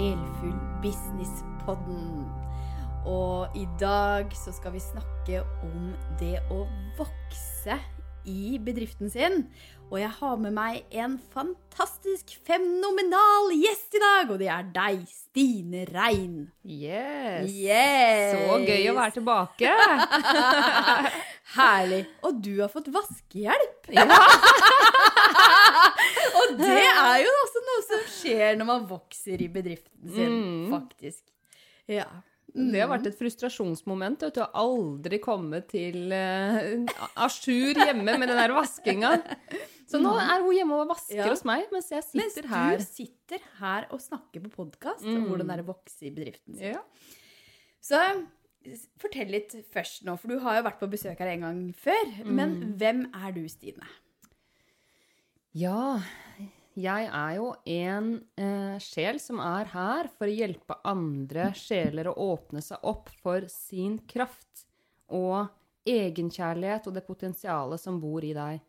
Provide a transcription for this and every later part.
Sjelfull Business-podden. Og i dag så skal vi snakke om det å vokse i bedriften sin. Og jeg har med meg en fantastisk fenomenal gjest i dag, og det er deg, Stine Rein. Yes. Yes! Så gøy å være tilbake. Herlig. Og du har fått vaskehjelp. Ja. Og det er jo også noe som skjer når man vokser i bedriften sin, Mm. faktisk. Ja. Det har vært et frustrasjonsmoment. Vet du, å aldri komme til uh, a jour hjemme med den der vaskinga. Så nå er hun hjemme og vasker Ja. hos meg, mens jeg Mens sitter du sitter her og snakker på podkast om Mm. hvordan det er å vokse i bedriften sin. Ja. Så fortell litt først nå, for du har jo vært på besøk her en gang før. Men Mm. hvem er du, Stine? ja, jeg er jo en eh, sjel som er her for å hjelpe andre sjeler å åpne seg opp for sin kraft og egenkjærlighet og det potensialet som bor i deg.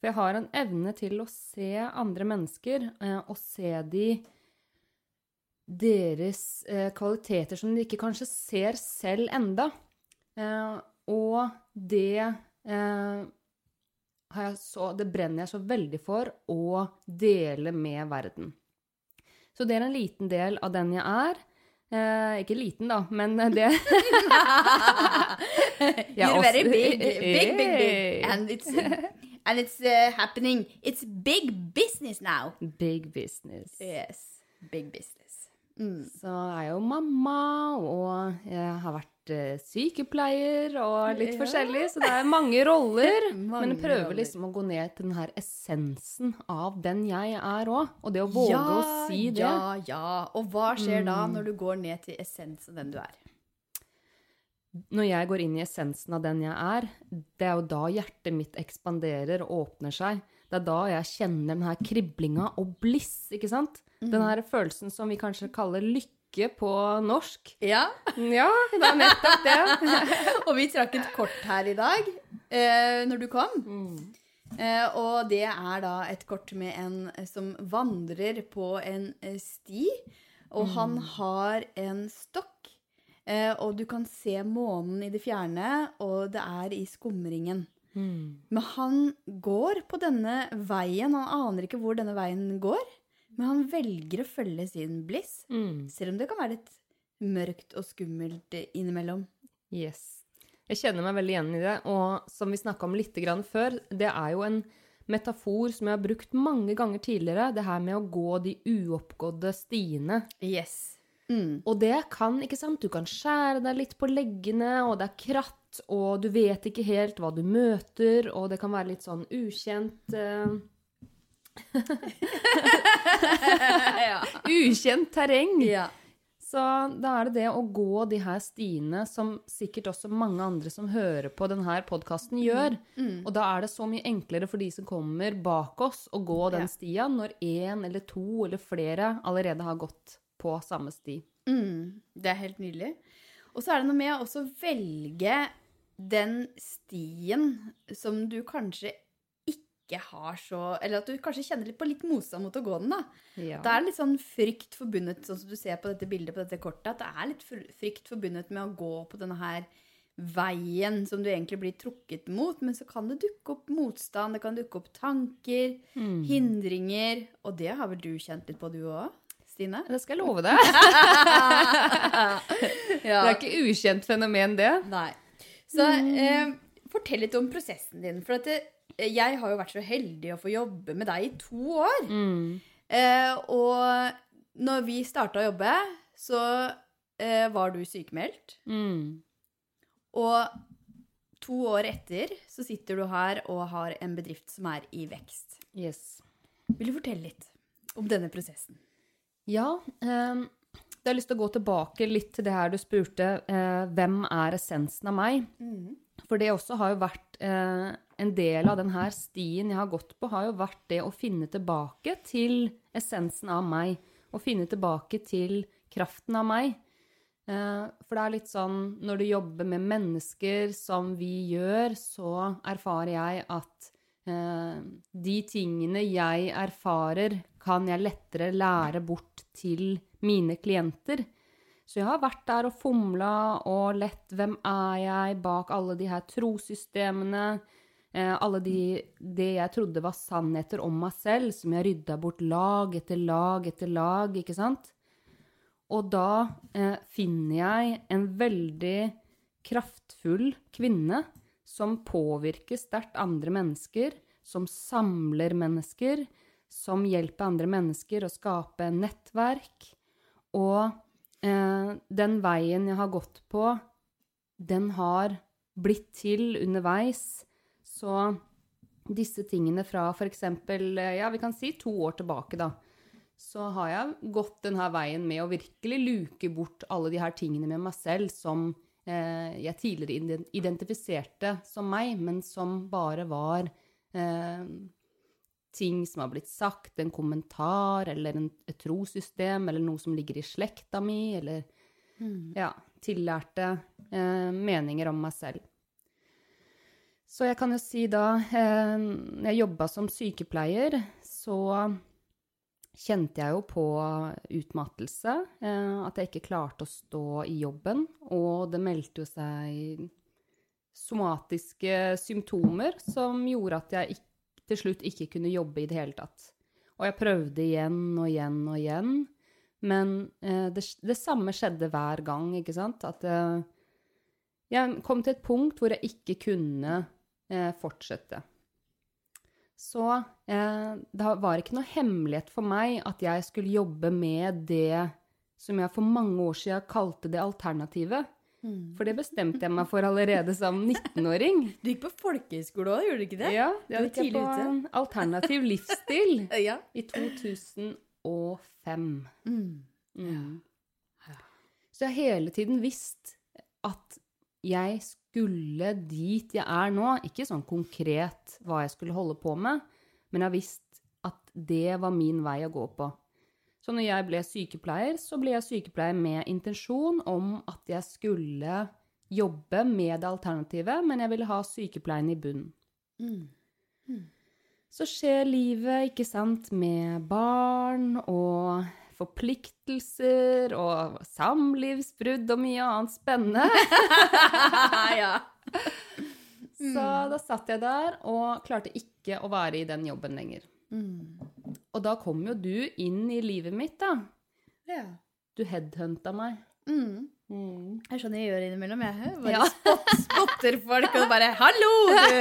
For jeg har en evne til å se andre mennesker eh, og se de deres eh, kvaliteter som de ikke kanskje ser selv enda. Eh, og det eh, så, det brenner jeg så veldig for å dele med verden. Så det er en liten del av den jeg er. Eh, ikke liten, da, men det You're very big, big, big, big. And it's, and it's uh, happening. It's big business now. Big business. Yes, big business. Mm. Så er jeg jo mamma, og jeg har vært eh, sykepleier og litt Ja. forskjellig, så det er mange roller. Mange men jeg prøver liksom å gå ned til den her essensen av den jeg er òg. Og det å våge å si det. Ja, ja. Og hva skjer da Mm. når du går ned til essensen av den du er? Når jeg går inn i essensen av den jeg er, det er jo da hjertet mitt ekspanderer og åpner seg. Det er da jeg kjenner den her kriblinga og bliss, ikke sant? Den her følelsen som vi kanskje kaller lykke på norsk. Ja. Ja, det er nettopp det. Og vi trakk et kort her i dag eh, når du kom. Eh, og det er da et kort med en eh, som vandrer på en eh, sti. Og han har en stokk. Eh, og du kan se månen i det fjerne, og det er i skumringen. Men han går på denne veien. Han aner ikke hvor denne veien går. Men han velger å følge sin bliss, Mm. selv om det kan være litt mørkt og skummelt eh, innimellom. Yes. Jeg kjenner meg veldig igjen i det, og som vi snakka om litt grann før, det er jo en metafor som jeg har brukt mange ganger tidligere, det her med å gå de uoppgådde stiene. Yes. Mm. Og det kan, ikke sant, du kan skjære deg litt på leggene, og det er kratt, og du vet ikke helt hva du møter, og det kan være litt sånn ukjent eh, ja. Ukjent terreng. ja. Så da er det det å gå de her stiene som sikkert også mange andre som hører på denne podkasten, gjør. Mm. Og da er det så mye enklere for de som kommer bak oss, å gå den Ja. stia når én eller to eller flere allerede har gått på samme sti. Mm. Det er helt nydelig. Og så er det noe med å også velge den stien som du kanskje ikke har så Eller at du kanskje kjenner litt på litt motstand mot å gå den, da. Ja. Det er litt sånn frykt forbundet, sånn som du ser på dette bildet på dette kortet, at det er litt frykt forbundet med å gå på denne her veien som du egentlig blir trukket mot, men så kan det dukke opp motstand, det kan dukke opp tanker, Mm. hindringer, og det har vel du kjent litt på du òg, Stine? Det skal jeg love deg. ja. Det er ikke ukjent fenomen, det. Nei. Så eh, fortell litt om prosessen din, for at det, jeg har jo vært så heldig å få jobbe med deg i to år. Mm. Eh, og når vi starta å jobbe, så eh, var du sykemeldt. Mm. Og to år etter så sitter du her og har en bedrift som er i vekst. Yes. Vil du fortelle litt om denne prosessen? Ja, Eh, jeg har lyst til å gå tilbake litt til det her du spurte. eh, hvem er essensen av meg? For det også har jo vært eh, en del av denne stien jeg har gått på, har jo vært det å finne tilbake til essensen av meg. Å finne tilbake til kraften av meg. Eh, for det er litt sånn når du jobber med mennesker som vi gjør, så erfarer jeg at eh, de tingene jeg erfarer, kan jeg lettere lære bort til mine klienter. Så jeg har vært der og fomla og lett hvem er jeg bak alle de her trossystemene, eh, alle de det jeg trodde var sannheter om meg selv, som jeg rydda bort lag etter lag etter lag, ikke sant? Og da eh, finner jeg en veldig kraftfull kvinne som påvirker sterkt andre mennesker, som samler mennesker, som hjelper andre mennesker å skape nettverk. Og eh, den veien jeg har gått på, den har blitt til underveis. Så disse tingene fra f.eks. Ja, vi kan si to år tilbake, da. Så har jeg gått denne veien med å virkelig luke bort alle de her tingene med meg selv som eh, jeg tidligere identifiserte som meg, men som bare var eh, ting som har blitt sagt, en kommentar eller en, et trossystem eller noe som ligger i slekta mi, eller mm. ja, tillærte eh, meninger om meg selv. Så jeg kan jo si da eh, jeg jobba som sykepleier, så kjente jeg jo på utmattelse. Eh, at jeg ikke klarte å stå i jobben. Og det meldte jo seg somatiske symptomer som gjorde at jeg ikke, til slutt ikke kunne jobbe i det hele tatt. Og jeg prøvde igjen og igjen og igjen. Men eh, det, det, samme skjedde hver gang, ikke sant? At eh, jeg kom til et punkt hvor jeg ikke kunne eh, fortsette. Så eh, det var ikke noe hemmelighet for meg at jeg skulle jobbe med det som jeg for mange år siden kalte det alternativet. Mm. For det bestemte jeg meg for allerede som 19-åring. Du gikk på folkehøyskole òg, gjorde du ikke det? Ja, jeg gikk på en alternativ livsstil ja. i 2005. Mm. Mm. Så jeg har hele tiden visst at jeg skulle dit jeg er nå. Ikke sånn konkret hva jeg skulle holde på med, men jeg har visst at det var min vei å gå på. Så når jeg ble sykepleier, så ble jeg sykepleier med intensjon om at jeg skulle jobbe med det alternativet, men jeg ville ha sykepleien i bunnen. Mm. Mm. Så skjer livet, ikke sant, med barn og forpliktelser og samlivsbrudd og mye annet spennende. ja. Så da satt jeg der og klarte ikke å være i den jobben lenger. Mm. Og da kom jo du inn i livet mitt, da. Ja. Du headhunta meg. Mm. Mm. Jeg skjønner jeg gjør innimellom. Jeg bare ja. spot, spotter folk og bare 'Hallo! Du,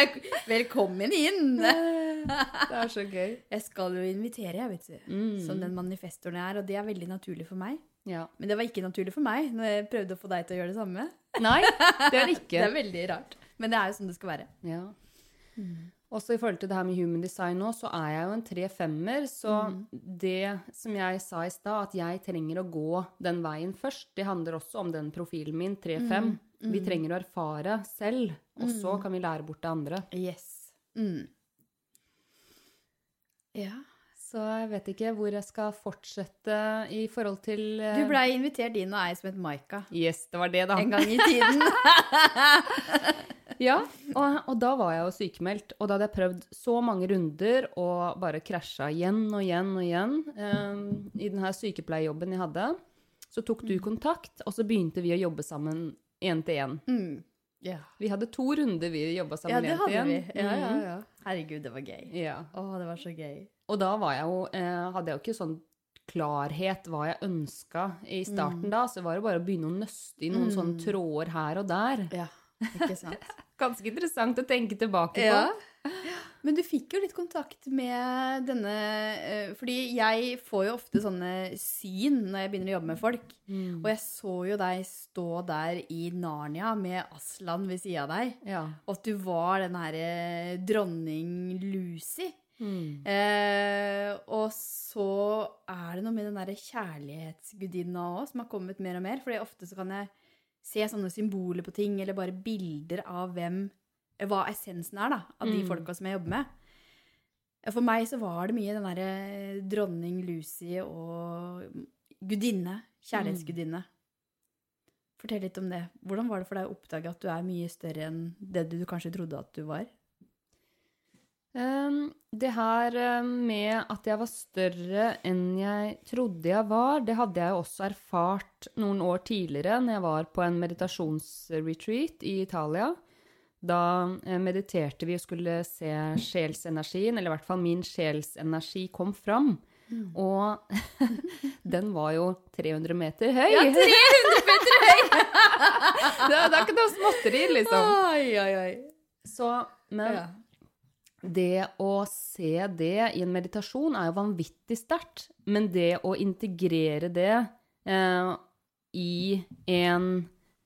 velkommen inn!' Det er så gøy. Jeg skal jo invitere, jeg, vet du. Mm. Som den manifestoren jeg er. Og det er veldig naturlig for meg. Ja. Men det var ikke naturlig for meg når jeg prøvde å få deg til å gjøre det samme. Nei, det er ikke. det er veldig rart. Men det er jo sånn det skal være. Ja. Mm. Også i forhold til det her med human design nå, så er jeg jo en 3-5-er. Så mm. det som jeg sa i stad, at jeg trenger å gå den veien først, det handler også om den profilen min, 3-5. Mm. Mm. Vi trenger å erfare selv, og så mm. kan vi lære bort det andre. Yes. Mm. Ja. Så jeg vet ikke hvor jeg skal fortsette i forhold til uh... Du blei invitert inn av ei som het Maika. Yes, det var det, da. En gang i tiden. ja, og, og, da var jeg jo sykemeldt. Og da hadde jeg prøvd så mange runder og bare krasja igjen og igjen og igjen um, i denne sykepleierjobben jeg hadde. Så tok du mm. kontakt, og så begynte vi å jobbe sammen én til én. Mm. Yeah. Vi hadde to runder vi jobba sammen én til én. Ja, ja, mm. ja. Herregud, det var gøy. Ja. Å, det var så gøy. Og da var jeg jo, eh, hadde jeg jo ikke sånn klarhet hva jeg ønska i starten mm. da, så var det bare å begynne å nøste i noen mm. sånne tråder her og der. Ja, ikke sant. Ganske interessant å tenke tilbake på. Ja. Men du fikk jo litt kontakt med denne eh, Fordi jeg får jo ofte sånne syn når jeg begynner å jobbe med folk. Mm. Og jeg så jo deg stå der i Narnia med Aslan ved sida av deg. Ja. Og at du var den herre dronning Lucy. Mm. Eh, og så er det noe med den derre kjærlighetsgudinna òg som har kommet mer og mer. Fordi ofte så kan jeg se sånne symboler på ting, eller bare bilder av hvem Hva essensen er, da, av de mm. folka som jeg jobber med. For meg så var det mye den derre dronning Lucy og gudinne. Kjærlighetsgudinne. Mm. Fortell litt om det. Hvordan var det for deg å oppdage at du er mye større enn det du kanskje trodde at du var? Ehm, det her eh, med at jeg var større enn jeg trodde jeg var, det hadde jeg jo også erfart noen år tidligere når jeg var på en meditasjonsretreat i Italia. Da eh, mediterte vi og skulle se sjelsenergien, eller i hvert fall min sjelsenergi kom fram. Og den var jo 300 meter høy! Ja, 300 meter høy! det, det er ikke noe småtteri, liksom. Oi, oi, oi. Så, men Ja. Det å se det i en meditasjon er jo vanvittig sterkt. Men det å integrere det eh, i en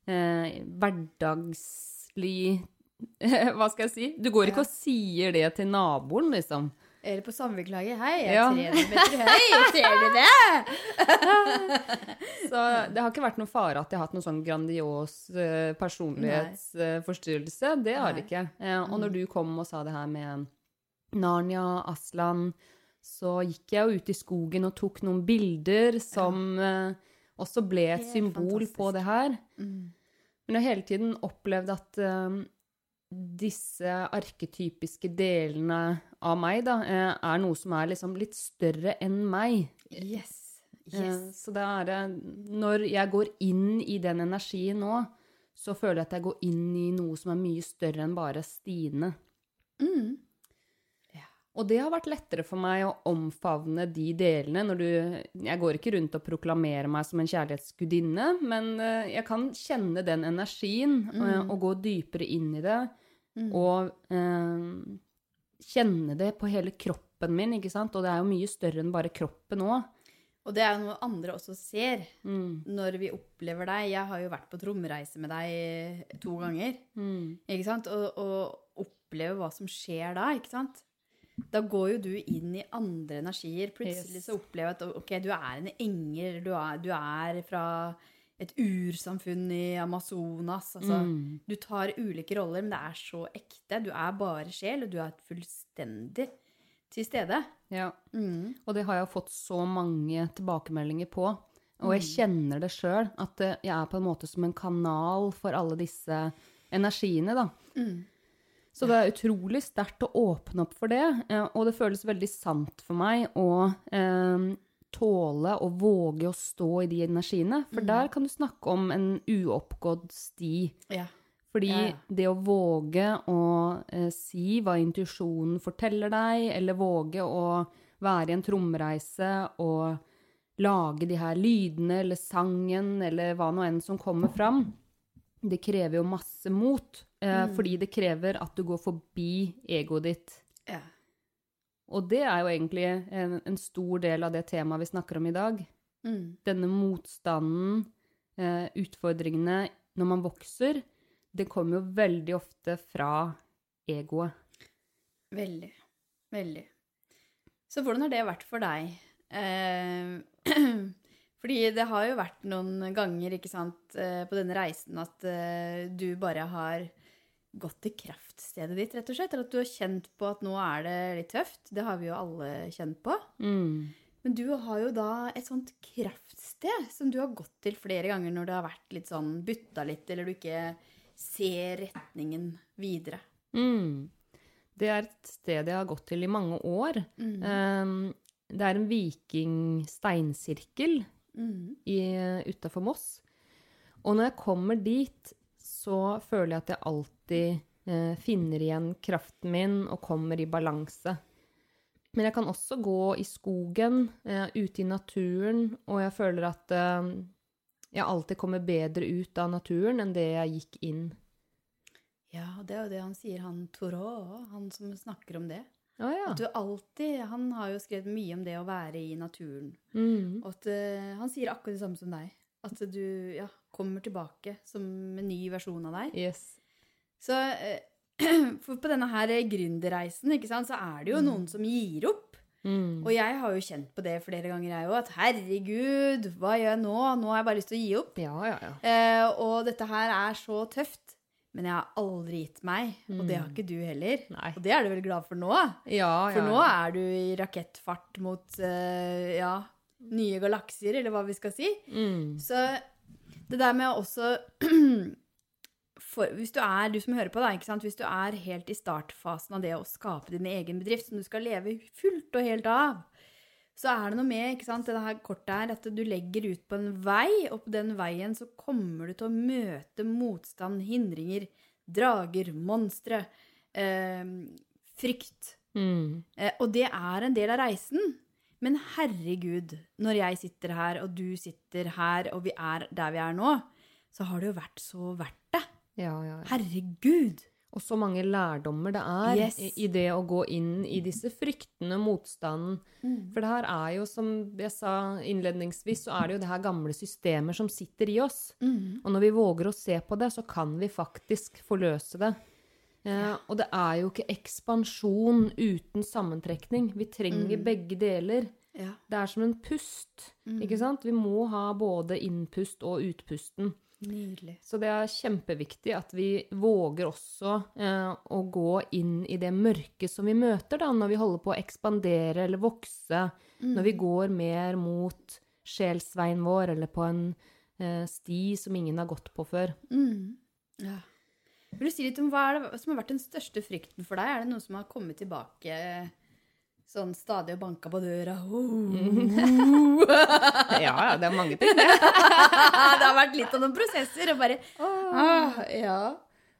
eh, hverdagslig Hva skal jeg si? Du går ikke og sier det til naboen, liksom. Eller på samvirkelaget. Hei, jeg er Ja. 300 meter høy! Ser du det? Så det har ikke vært noen fare at jeg har hatt noen sånn grandios eh, personlighetsforstyrrelse. det har det ikke. Eh, og når du kom og sa det her med Narnia, Aslan, så gikk jeg jo ut i skogen og tok noen bilder som eh, også ble et symbol symbol på det her. Mm. Men jeg har hele tiden opplevd at eh, disse arketypiske delene av meg da, eh, er noe som er liksom litt større enn meg. Yes. Eh, Yes. Så det er eh, Når jeg går inn i den energien nå, så føler jeg at jeg går inn i noe som er mye større enn bare Stine. Mm. Og det har vært lettere for meg å omfavne de delene når du Jeg går ikke rundt og proklamerer meg som en kjærlighetsgudinne, men jeg kan kjenne den energien eh, og gå dypere inn i det. Og eh, kjenne det på hele kroppen min, ikke sant? Og det er jo mye større enn bare kroppen òg. Og det er jo noe andre også ser Mm. når vi opplever deg. Jeg har jo vært på trommereise med deg to ganger. Mm. Ikke sant? Og, og oppleve hva som skjer da, ikke sant? Da går jo du inn i andre energier. Plutselig så opplever jeg at ok, du er en engel, du er, du er fra et ursamfunn i Amazonas. Altså, Mm. Du tar ulike roller, men det er så ekte. Du er bare sjel, og du er fullstendig til stede. Ja. Mm. Og det har jeg fått så mange tilbakemeldinger på. Og jeg kjenner det sjøl, at eh, jeg er på en måte som en kanal for alle disse energiene, da. Mm. Så det er utrolig sterkt å åpne opp for det, og det føles veldig sant for meg å eh, tåle og våge å stå i de energiene. For der kan du snakke om en uoppgått sti. Ja. Fordi Ja, ja. det å våge å eh, si hva intuisjonen forteller deg, eller våge å være i en trommereise og lage de her lydene eller sangen eller hva nå enn som kommer fram, det krever jo masse mot. Eh, Fordi det krever at du går forbi egoet ditt. ja. Og det er jo egentlig en, en stor del av det temaet vi snakker om i dag. Mm. Denne motstanden, eh, utfordringene når man vokser, det kommer jo veldig ofte fra egoet. Veldig. Veldig. Så hvordan har det vært for deg? Eh, fordi det har jo vært noen ganger sant, eh, på denne reisen at eh, du bare har gått til kraftstedet ditt, rett og slett. Eller at du har kjent på at nå er det litt tøft. Det har vi jo alle kjent på. Mm. Men du har jo da et sånt kraftsted som du har gått til flere ganger når det har vært litt sånn butta litt, eller du ikke ser retningen videre. Mm. Det er et sted jeg har gått til i mange år. Mm. Um, det er en vikingsteinsirkel Mm. utafor Moss. Og når jeg kommer dit, så føler jeg at jeg alltid eh, finner igjen kraften min og kommer i balanse. Men jeg kan også gå i skogen, eh, ute i naturen, og jeg føler at eh, jeg alltid kommer bedre ut av naturen enn det jeg gikk inn. Ja, det er jo det han sier, han Toro, han som snakker om det. Ah, ja. At du alltid, Han har jo skrevet mye om det å være i naturen. Mm. Og at uh, han sier akkurat det samme som deg. At du ja, kommer tilbake som en ny versjon av deg. Yes. Så eh, for på denne her gründerreisen ikke sant, så er det jo noen som gir opp. Mm. Og jeg har jo kjent på det flere ganger, jeg òg. At herregud, hva gjør jeg nå? Nå har jeg bare lyst til å gi opp. Ja, ja, ja. Eh, og dette her er så tøft. Men jeg har aldri gitt meg, og det har ikke du heller. Nei. Og det er du vel glad for nå? Ja, ja. For nå er du i rakettfart mot eh, ja, nye galakser, eller hva vi skal si. Mm. Så det der med å også for, hvis du er, du som hører på, da, hvis du er helt i startfasen av det å skape din egen bedrift, som du skal leve fullt og helt av, så er det noe med ikke sant, det her kortet her, at du legger ut på en vei, og på den veien så kommer du til å møte motstand, hindringer, drager, monstre, eh, frykt. Mm. Eh, og det er en del av reisen. Men herregud, når jeg sitter her, og du sitter her, og vi er der vi er nå, så har det jo vært så verdt det. Ja, ja, ja. Herregud. Og så mange lærdommer det er Yes. i, det å gå inn i disse fryktene, motstanden. Mm. For det her er jo, som jeg sa innledningsvis, så er det jo det her gamle systemer som sitter i oss. Mm. Og når vi våger å se på det, så kan vi faktisk forløse det. Eh, og det er jo ikke ekspansjon uten sammentrekning. Vi trenger Mm. begge deler. Ja. Det er som en pust, Mm. ikke sant? Vi må ha både innpust og utpusten. Nydelig. Så det er kjempeviktig at vi våger også eh, å gå inn i det mørket som vi møter da, når vi holder på å ekspandere eller vokse, når vi går mer mot sjelsveien vår eller på en eh, sti som ingen har gått på før. Mm. Ja. Vil du si litt om hva det som har vært den største frykten for deg? Er det noe som har kommet tilbake sånn stadig og banka på døra? Oh. Ja, ja, det er mange ting. det har vært litt av noen prosesser, og bare ah, Ja.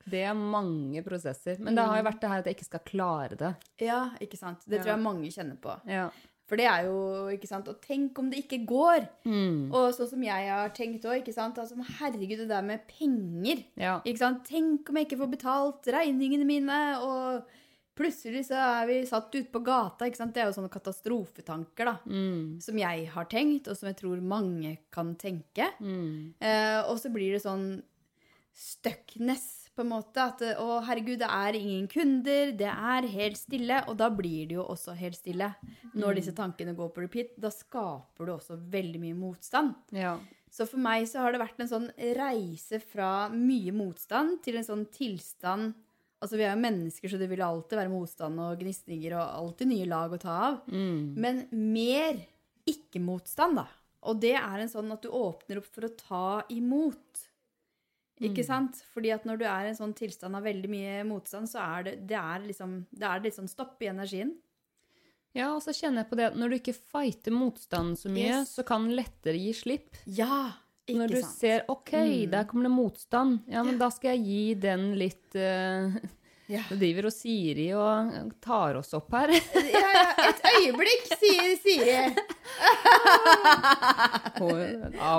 Det er mange prosesser. Men det har jo vært det her at jeg ikke skal klare det. Ja, ikke sant. Det tror jeg mange kjenner på. Ja. For det er jo, ikke sant, og tenk om det ikke går. Mm. Og sånn som jeg har tenkt òg. Altså, herregud, det der med penger. ja. Ikke sant? Tenk om jeg ikke får betalt regningene mine, og plutselig så er vi satt ute på gata, ikke sant. Det er jo sånne katastrofetanker, da. Mm. Som jeg har tenkt, og som jeg tror mange kan tenke. Mm. Eh, og så blir det sånn stuckness, på en måte. At å, herregud, det er ingen kunder, det er helt stille. Og da blir det jo også helt stille. Når disse tankene går på repeat, da skaper du også veldig mye motstand. ja. Så for meg så har det vært en sånn reise fra mye motstand til en sånn tilstand Altså, vi er jo mennesker, så det vil alltid være motstand og gnisninger og alltid nye lag å ta av. Mm. Men mer ikke-motstand, da. Og det er en sånn at du åpner opp for å ta imot. Ikke sant? Fordi at når du er i en sånn tilstand av veldig mye motstand, så er det, det er liksom Det er litt sånn stopp i energien. Ja, og så kjenner jeg på det at når du ikke fighter motstanden så mye, Yes. så kan den lettere gi slipp. Ja! Ikke Når du sant? ser OK, der kommer det motstand, ja, men da skal jeg gi den litt uh, Ja. Nå driver og Siri og tar oss opp her. ja, ja, et øyeblikk, sier Siri.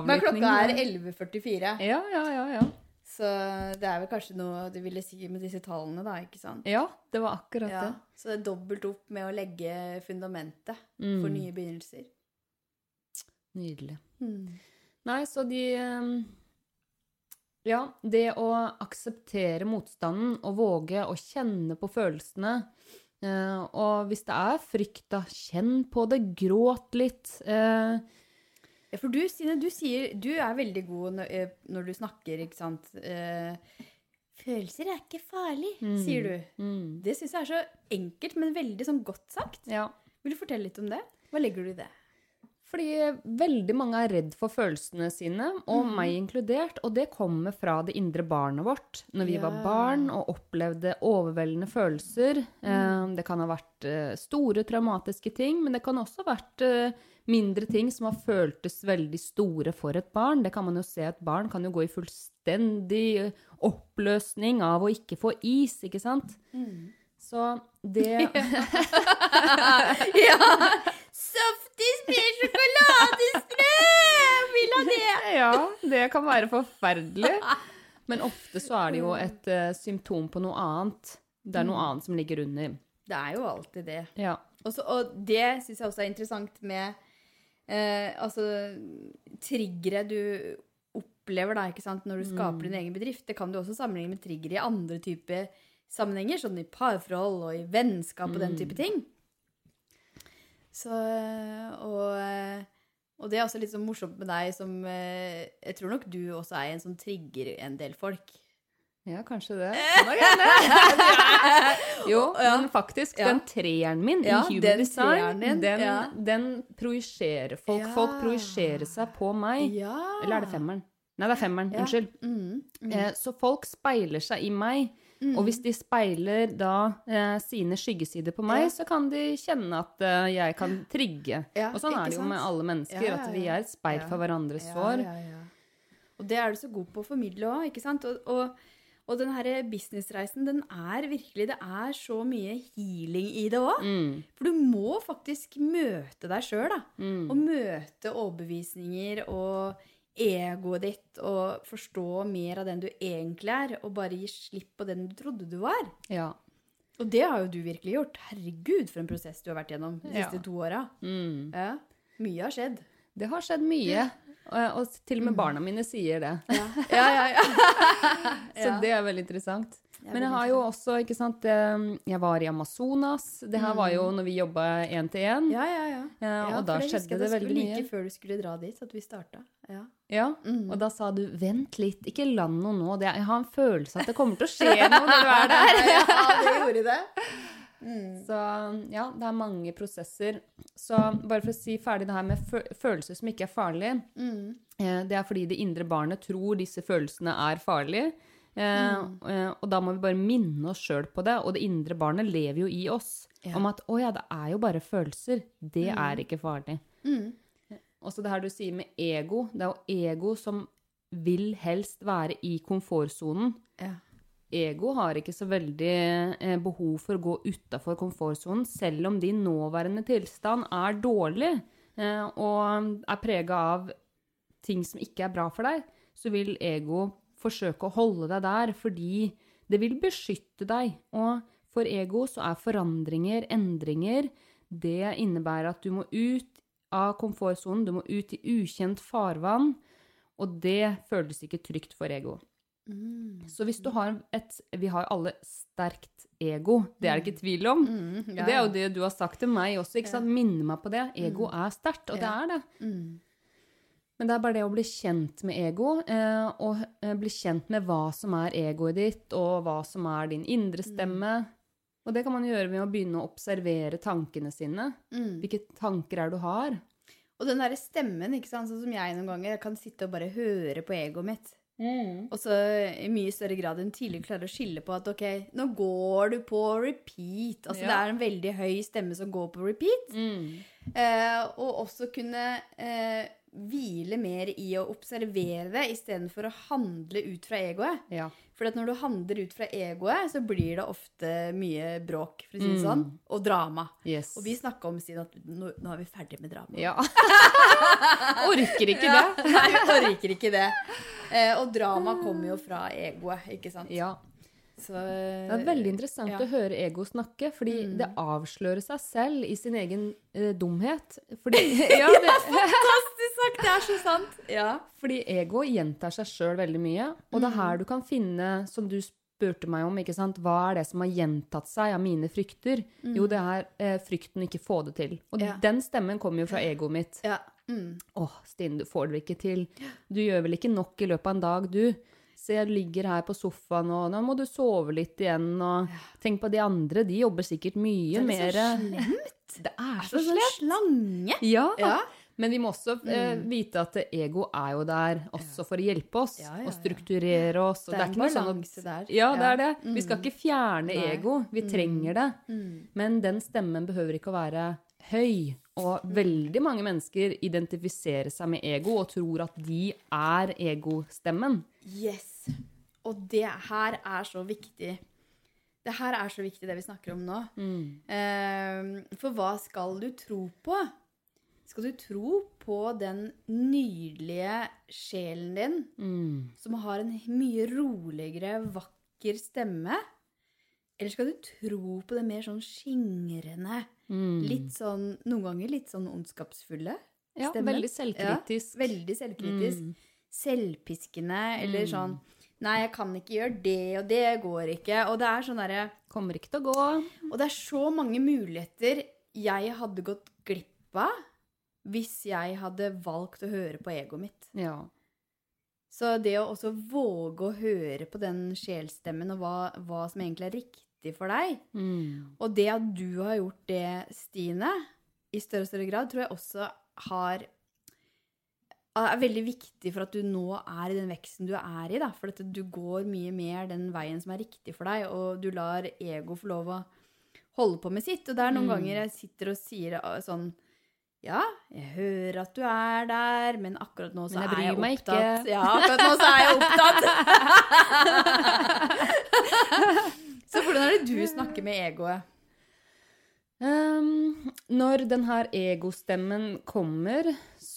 Men klokka er 11.44. Ja, ja, ja, ja. Så det er vel kanskje noe du ville si med disse tallene, da, ikke sant? Ja, det var akkurat Ja, det. så det er dobbelt opp med å legge fundamentet for Mm. nye begynnelser. Nydelig. Mm. Nei, så de um, Ja, det å akseptere motstanden og våge å kjenne på følelsene eh, Og hvis det er frykt, da, kjenn på det, gråt litt. eh, Ja, for du, Stine, du sier Du er veldig god når, eh, når du snakker, ikke sant? Eh, Følelser er ikke farlig, Mm. sier du. mm, Det syns jeg er så enkelt, men veldig sånn godt sagt. ja. Vil du fortelle litt om det? Hva legger du i det? Fordi veldig mange er redd for følelsene sine, og mm. meg inkludert, og det kommer fra det indre barnet vårt. Når vi var barn og opplevde overveldende følelser. Mm. Det kan ha vært eh, store traumatiske ting, men det kan også ha vært eh, mindre ting som har føltes veldig store for et barn. Det kan man jo se, et barn kan jo gå i fullstendig oppløsning av å ikke få is, ikke sant? Så det ja! Softis med sjokoladestrøm! Vil ha det! Ja, det kan være forferdelig. Men ofte så er det jo et uh, symptom på noe annet. Det er noe annet som ligger under. Det er jo alltid det. Ja. Også, og det syns jeg også er interessant med uh, altså triggere du opplever da, ikke sant, når du skaper din egen bedrift. Det kan du også sammenligne med triggere i andre typer sammenhenger, sånn i parforhold og i vennskap og den type ting. Så og, og det er også litt sånn morsomt med deg som eh, Jeg tror nok du også er en som trigger en del folk. ja, kanskje det. Jo, men faktisk, den treeren min Ja, i Human den Design, den, ja. den projiserer folk. Ja. Folk projiserer seg på meg. Eller er det femmeren? Nei, det er femmeren. Unnskyld. Mm. Eh, så folk speiler seg i meg. Og hvis de speiler da eh, sine skyggesider på meg, Ja. så kan de kjenne at eh, jeg kan trigge. Ja, og sånn er det jo med alle mennesker, Ja, at vi er et speil for hverandres sår. ja, ja. Og det er du så god på å formidle òg, ikke sant? Og, og, og den her businessreisen, den er virkelig Det er så mye healing i det òg. Mm, For du må faktisk møte deg sjøl, da. mm. Og møte overbevisninger og egoet ditt, og forstå mer av den du egentlig er, og bare gi slipp på den du trodde du var. Ja. Og det har jo du virkelig gjort. Herregud, for en prosess du har vært gjennom de Ja. siste to åra. Mm. Ja. Mye har skjedd. Det har skjedd mye. Og, og til og med barna mine sier det. Ja, ja, ja. ja. Så det er veldig interessant. Men jeg har jo også, ikke sant Jeg var i Amazonas. Det her var jo når vi jobba én til én. Ja, ja, ja. Ja, Ja, og da skjedde det veldig mye. Like før du skulle dra dit, at vi starta. Ja. Ja, Mm. og da sa du 'vent litt, ikke land noe nå'. Det, jeg har en følelse at det kommer til å skje noe når du er der. ja, det gjorde det. Så ja, det er mange prosesser. Så bare for å si ferdig det her med følelser som ikke er farlige. Mm. Eh, det er fordi det indre barnet tror disse følelsene er farlige. Eh, Mm. eh, og da må vi bare minne oss sjøl på det. Og det indre barnet lever jo i oss. Ja. Om at 'å ja, det er jo bare følelser'. Det er ikke farlig. Mm. Også det her du sier med ego. Det er jo ego som vil helst være i komfortsonen. Ja. Ego har ikke så veldig eh, behov for å gå utafor komfortsonen, selv om din nåværende tilstand er dårlig eh, og er prega av ting som ikke er bra for deg, så vil ego forsøke å holde deg der fordi det vil beskytte deg. Og for ego så er forandringer, endringer, det innebærer at du må ut av komfortsonen, du må ut i ukjent farvann, og det føles ikke trygt for ego. Mm. Så hvis du har et Vi har alle sterkt ego, det er det ikke tvil om. Mm. Og det er jo det du har sagt til meg også, ikke sant? Minne meg på det. Ego Mm. er sterkt, og det er det. Mm. Men det er bare det å bli kjent med ego, eh, og eh, bli kjent med hva som er egoet ditt, og hva som er din indre stemme. Og det kan man gjøre ved å begynne å observere tankene sine. Mm. Hvilke tanker er det du har? Og den derre stemmen, ikke sant, sånn som jeg noen ganger kan sitte og bare høre på egoet mitt. Og så i mye større grad enn tidligere klarer å skille på at ok, nå går du på repeat. Altså Ja. det er en veldig høy stemme som går på repeat. Mm. Eh, og også kunne eh, hvile mer i å observere det istedenfor å handle ut fra egoet. Ja. For at når du handler ut fra egoet, så blir det ofte mye bråk, for å si det Mm. sånn, og drama. Yes. Og vi snakka om siden at nå, nå er vi ferdig med drama. Ja. Orker ikke Ja, det. Nei, orker ikke det. Eh, og drama kommer jo fra egoet, ikke sant? Ja. Så, Det er veldig interessant ja. å høre ego snakke, fordi Mm. det avslører seg selv i sin egen eh, dumhet. Fordi, ja, det, Fantastisk sagt! Det er så sant. Ja. fordi ego gjentar seg sjøl veldig mye, og det er Mm. her du kan finne, som du spurte meg om, ikke sant, hva er det som har gjentatt seg av mine frykter? Jo, det er eh, frykten ikke få det til. Og Mm. Ja. den stemmen kommer jo fra egoet mitt. ja. Mm. Åh, Stine, du får det ikke til. Du gjør vel ikke nok i løpet av en dag, du. Se, jeg ligger her på sofaen, og nå må du sove litt igjen, og tenk på de andre, de jobber sikkert mye mer Det er så slemt. Det er så sånn slange. Ja. Ja. Men vi må også eh, vite at ego er jo der også for å hjelpe oss, Ja, ja, og ja. strukturere oss. Og Det er en ikke noe sånn at- der. Ja, det er det. Vi skal ikke fjerne Nei. ego, vi trenger det. Mm. Men den stemmen behøver ikke å være høy. Og veldig mange mennesker identifiserer seg med ego og tror at de er egostemmen. Yes. Og det her er så viktig. Det her er så viktig, det vi snakker om nå. Eh, for hva skal du tro på? Skal du tro på den nydelige sjelen din, Mm. som har en mye roligere, vakker stemme? Eller skal du tro på det mer sånn skingrende, Mm. litt sånn, noen ganger litt sånn ondskapsfulle? Ja, stemmen? veldig selvkritisk. Veldig selvkritisk. Mm. Selvpiskende, eller Mm. sånn Nei, jeg kan ikke gjøre det, og det går ikke. Og det er sånn derre Kommer ikke til å gå. Og det er så mange muligheter jeg hadde gått glipp av hvis jeg hadde valgt å høre på egoet mitt. Ja. Så det å også våge å høre på den sjelstemmen og hva, hva som egentlig er riktig for deg, Mm. og det at du har gjort det, Stine, i større og større grad, tror jeg også har er veldig viktig for at du nå er i den veksten du er i. Da. For at du går mye mer den veien som er riktig for deg, og du lar ego få lov å holde på med sitt. Og det er noen ganger jeg sitter og sier uh, sånn Ja, jeg hører at du er der, men akkurat nå så Men jeg er jeg opptatt. Ja, akkurat nå så er jeg opptatt. så hvordan er det du snakker med egoet? Um, når den her egostemmen kommer,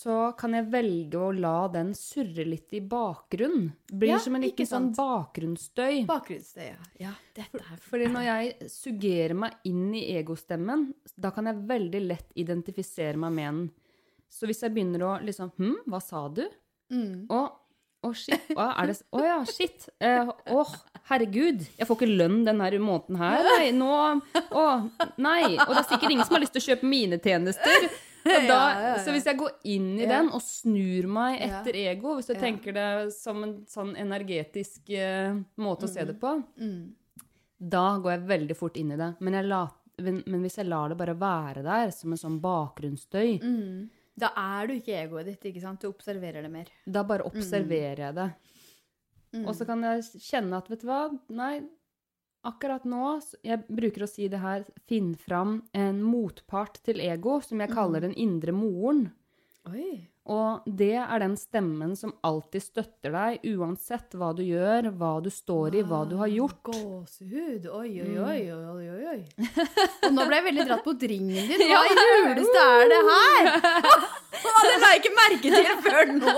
så kan jeg velge å la den surre litt i bakgrunn. Blir Ja, som en liten sånn bakgrunnsstøy. Bakgrunnsstøy, ja. ja. Dette er Fordi når jeg suggerer meg inn i egostemmen, da kan jeg veldig lett identifisere meg med den. Så hvis jeg begynner å liksom Hm, hva sa du? mm. Å, å shit. Å, er det Å ja, shit. Eh, Åh, herregud. Jeg får ikke lønn denne måneden her. Nei, nå Å, nei. Og det er sikkert ingen som har lyst til å kjøpe mine tjenester. Da, Ja, ja. Så hvis jeg går inn i den og snur meg etter ego, hvis Ja. tenker det som en sånn energetisk uh, måte å se det på, Mm. da går jeg veldig fort inn i det. Men, jeg la, men, men hvis jeg lar det bare være der, som en sånn bakgrunnsstøy, Mm. Da er du ikke egoet ditt, ikke sant? Du observerer det mer. da bare observerer jeg det. Mm. Og så kan jeg kjenne at, vet du hva, nei, akkurat nå Jeg bruker å si det her Finn fram en motpart til ego, som jeg kaller den indre moren. Oi. Og det er den stemmen som alltid støtter deg, uansett hva du gjør, hva du står i, hva du har gjort. Gåsehud. Oi, Mm. oi, oi, oi, oi, oi. Og nå ble jeg veldig dratt mot ringen din. Hva i huleste er det her? Det la jeg ikke merke til før nå.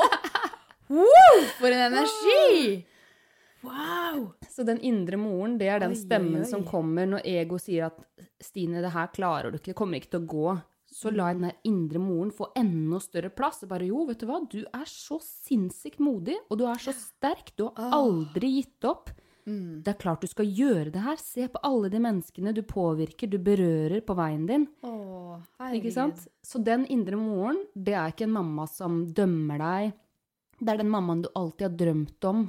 For en energi! Wow. Så den indre moren, det er den Oi, oi, stemmen oi. som kommer når ego sier at Stine, det her klarer du ikke, det kommer ikke til å gå. Så la den der indre moren få enda større plass. Og bare jo, vet du hva, du er så sinnssykt modig, og du er så sterk. Du har aldri gitt opp. Mm. Det er klart du skal gjøre det her. Se på alle de menneskene du påvirker, du berører på veien din. Åh, Ikke sant? Så den indre moren, det er ikke en mamma som dømmer deg. Det er den mammaen du alltid har drømt om.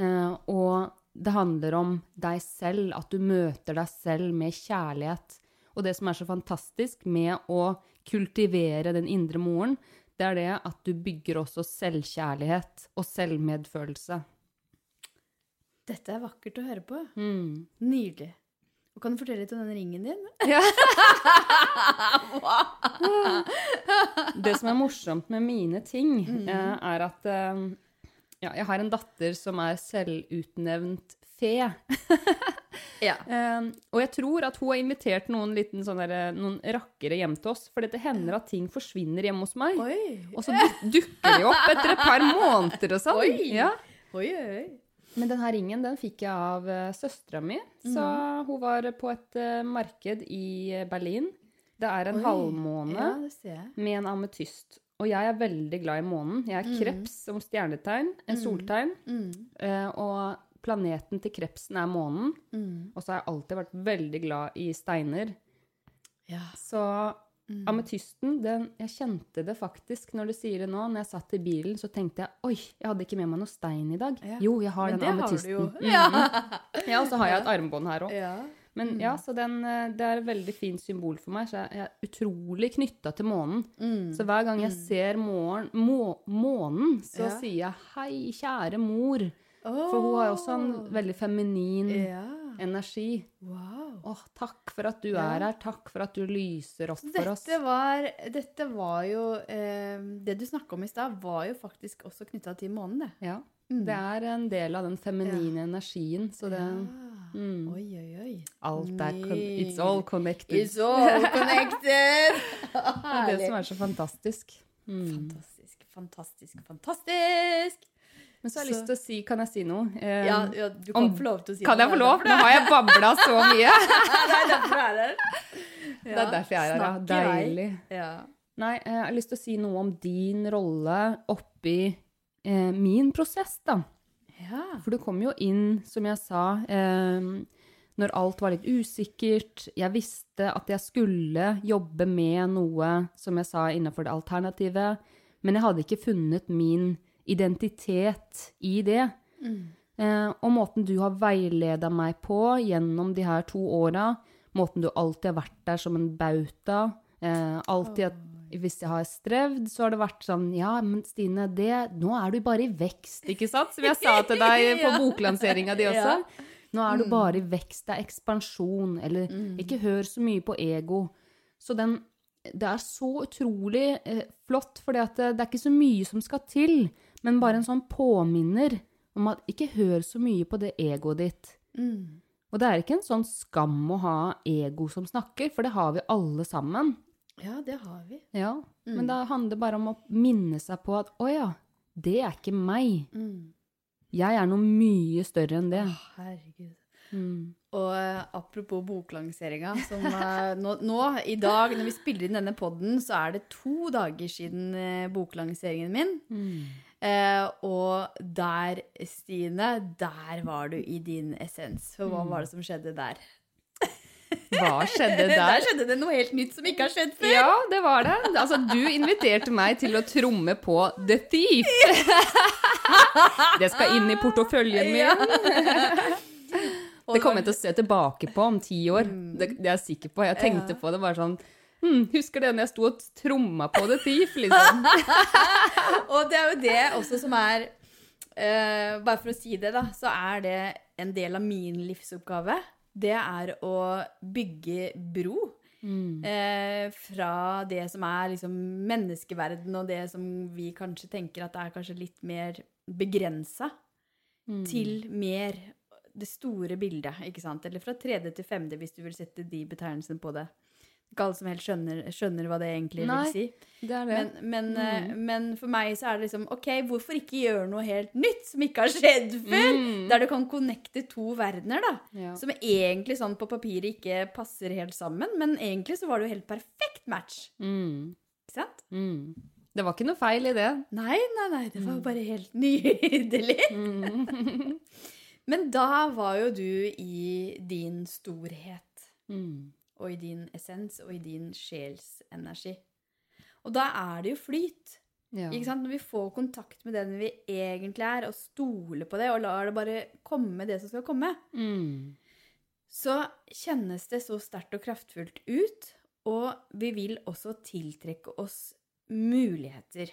Eh, og det handler om deg selv, at du møter deg selv med kjærlighet. Og det som er så fantastisk med å kultivere den indre moren, det er det at du bygger også selvkjærlighet og selvmedfølelse. Dette er vakkert å høre på. Mm. Nydelig. Og kan du fortelle litt om den ringen din? Det som er morsomt med mine ting, mm. er at eh, ja, jeg har en datter som er selvutnevnt fe. Ja. um, og jeg tror at hun har invitert noen, liten, sånn der, eh, noen rakkere hjem til oss. For det hender at ting forsvinner hjemme hos meg. Oi. Og så dukker de opp etter et par måneder og sånn. Oi. Ja. Oi, oi. Men denne ringen den fikk jeg av uh, søstera mi. Så hun var på et uh, marked i Berlin. Det er en halvmåne Ja, med en ametyst. Og jeg er veldig glad i månen. Jeg er kreps som stjernetegn, en soltegn. Mm. Eh, og planeten til krepsen er månen. Mm. Og så har jeg alltid vært veldig glad i steiner. Ja. Så ametysten, den, jeg kjente det faktisk når du sier det nå. Når jeg satt i bilen, så tenkte jeg oi, jeg hadde ikke med meg noe stein i dag. Ja. Jo, jeg har Men den har ametysten. Mhm. Ja. Ja, og så har jeg et armbånd her òg. Men ja, så den, eh, det er et veldig fint symbol for meg. Så jeg er utrolig knytta til månen. Mm. Så hver gang jeg ser månen, må, månen, så Ja. sier jeg 'hei, kjære mor'. For hun har også en veldig feminin Ja. energi. Wow. Åh, takk for at du Ja. er her. Takk for at du lyser opp for oss. Dette var, dette var jo eh, Det du snakka om i stad, var jo faktisk også knytta til månen, det. Ja. Mm. Det er en del av den feminine energien, så det. Mm, Oi, oi, oi. Alt er con It's all connected. It's all connected! det er det som er så fantastisk. Mm. Fantastisk, fantastisk, fantastisk! Men så har jeg Så- lyst til å si Kan jeg si noe? Eh, Ja, ja du kan om- få lov til å si Kan noe. jeg få lov? Nå har jeg babla så mye. Det er derfor du er her. Det er derfor jeg er her. ja. Deilig. Ja. Nei, eh, jeg har lyst til å si noe om din rolle oppi eh, min prosess, da. Ja. For du kom jo inn, som jeg sa, eh, når alt var litt usikkert. Jeg visste at jeg skulle jobbe med noe, som jeg sa, innenfor det alternative. Men jeg hadde ikke funnet min identitet i det. Eh, og måten du har veileda meg på gjennom de her to åra, måten du alltid har vært der som en bauta, eh, alltid hvis jeg har strevd, så har det vært sånn Ja, men Stine, det, nå er du bare i vekst, ikke sant? Som jeg sa til deg på boklanseringa di også. Ja. Nå er du bare i vekst, det er ekspansjon, eller ikke hør så mye på ego. Så den Det er så utrolig eh, flott, for det, det er ikke så mye som skal til, men bare en sånn påminner om at ikke hør så mye på det egoet ditt. Mm. Og det er ikke en sånn skam å ha ego som snakker, for det har vi alle sammen. Ja, det har vi. Ja, Men det handler bare om å minne seg på at å ja, det er ikke meg. Mm. Jeg er noe mye større enn det. Herregud. Mm. Og uh, apropos boklanseringa, som uh, nå, nå, i dag, når vi spiller inn denne podden, så er det to dager siden uh, boklanseringen min. Eh, og der, Stine, der var du i din essens. For hva var det som skjedde der? Hva skjedde Der der? skjedde det noe helt nytt som ikke har skjedd før. Ja, det var det. Altså, du inviterte meg til å tromme på The Thief. Det skal inn i porteføljen min. Det kommer jeg til å se tilbake på om ti år. Det, det er jeg sikker på. Jeg tenkte på det bare sånn Hmm, Husker det når jeg sto og tromma på The Thief, liksom. Og det er jo det også som er uh, Bare for å si det, da, så er det en del av min livsoppgave. Det er å bygge bro. Eh, fra det som er liksom menneskeverden, og det som vi kanskje tenker at er kanskje litt mer begrensa, til mer det store bildet, ikke sant? Eller fra tredje til femte, hvis du vil sette de betegnelsene på det. Ikke alle som helt skjønner, skjønner hva det egentlig Nei. vil si. Det er det. Men, men, mm. men for meg så er det liksom OK, hvorfor ikke gjøre noe helt nytt som ikke har skjedd før? Der du kan connecte to verdener, da. Ja. Som egentlig sånn på papiret ikke passer helt sammen, men egentlig så var det jo helt perfekt match. Mm. Ikke sant? Mm. Det var ikke noe feil i det. Nei, nei, nei, det var jo bare helt nydelig. men da var jo du i din storhet. Mm. Og i din essens og i din sjelsenergi. Og da er det jo flyt. Ja. Når vi får kontakt med den vi egentlig er, og stoler på det, og lar det bare komme det som skal komme, Mm. så kjennes det så sterkt og kraftfullt ut, og vi vil også tiltrekke oss muligheter.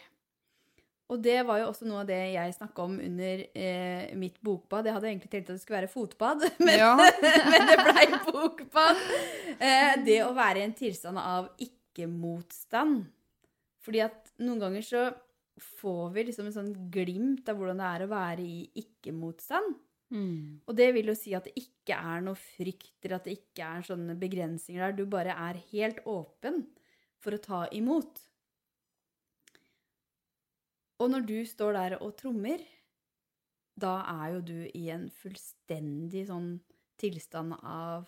Og det var jo også noe av det jeg snakka om under eh, mitt bokbad. Jeg hadde egentlig tenkt at det skulle være fotbad, men, Ja. men det blei bokbad. Eh, det å være i en tilstand av ikke-motstand. Fordi at noen ganger så får vi liksom en sånn glimt av hvordan det er å være i ikke-motstand. Mm. Og det vil jo si at det ikke er noe frykt, eller at det ikke er sånne begrensninger der. Du bare er helt åpen for å ta imot. Og når du står der og trommer, da er jo du i en fullstendig sånn tilstand av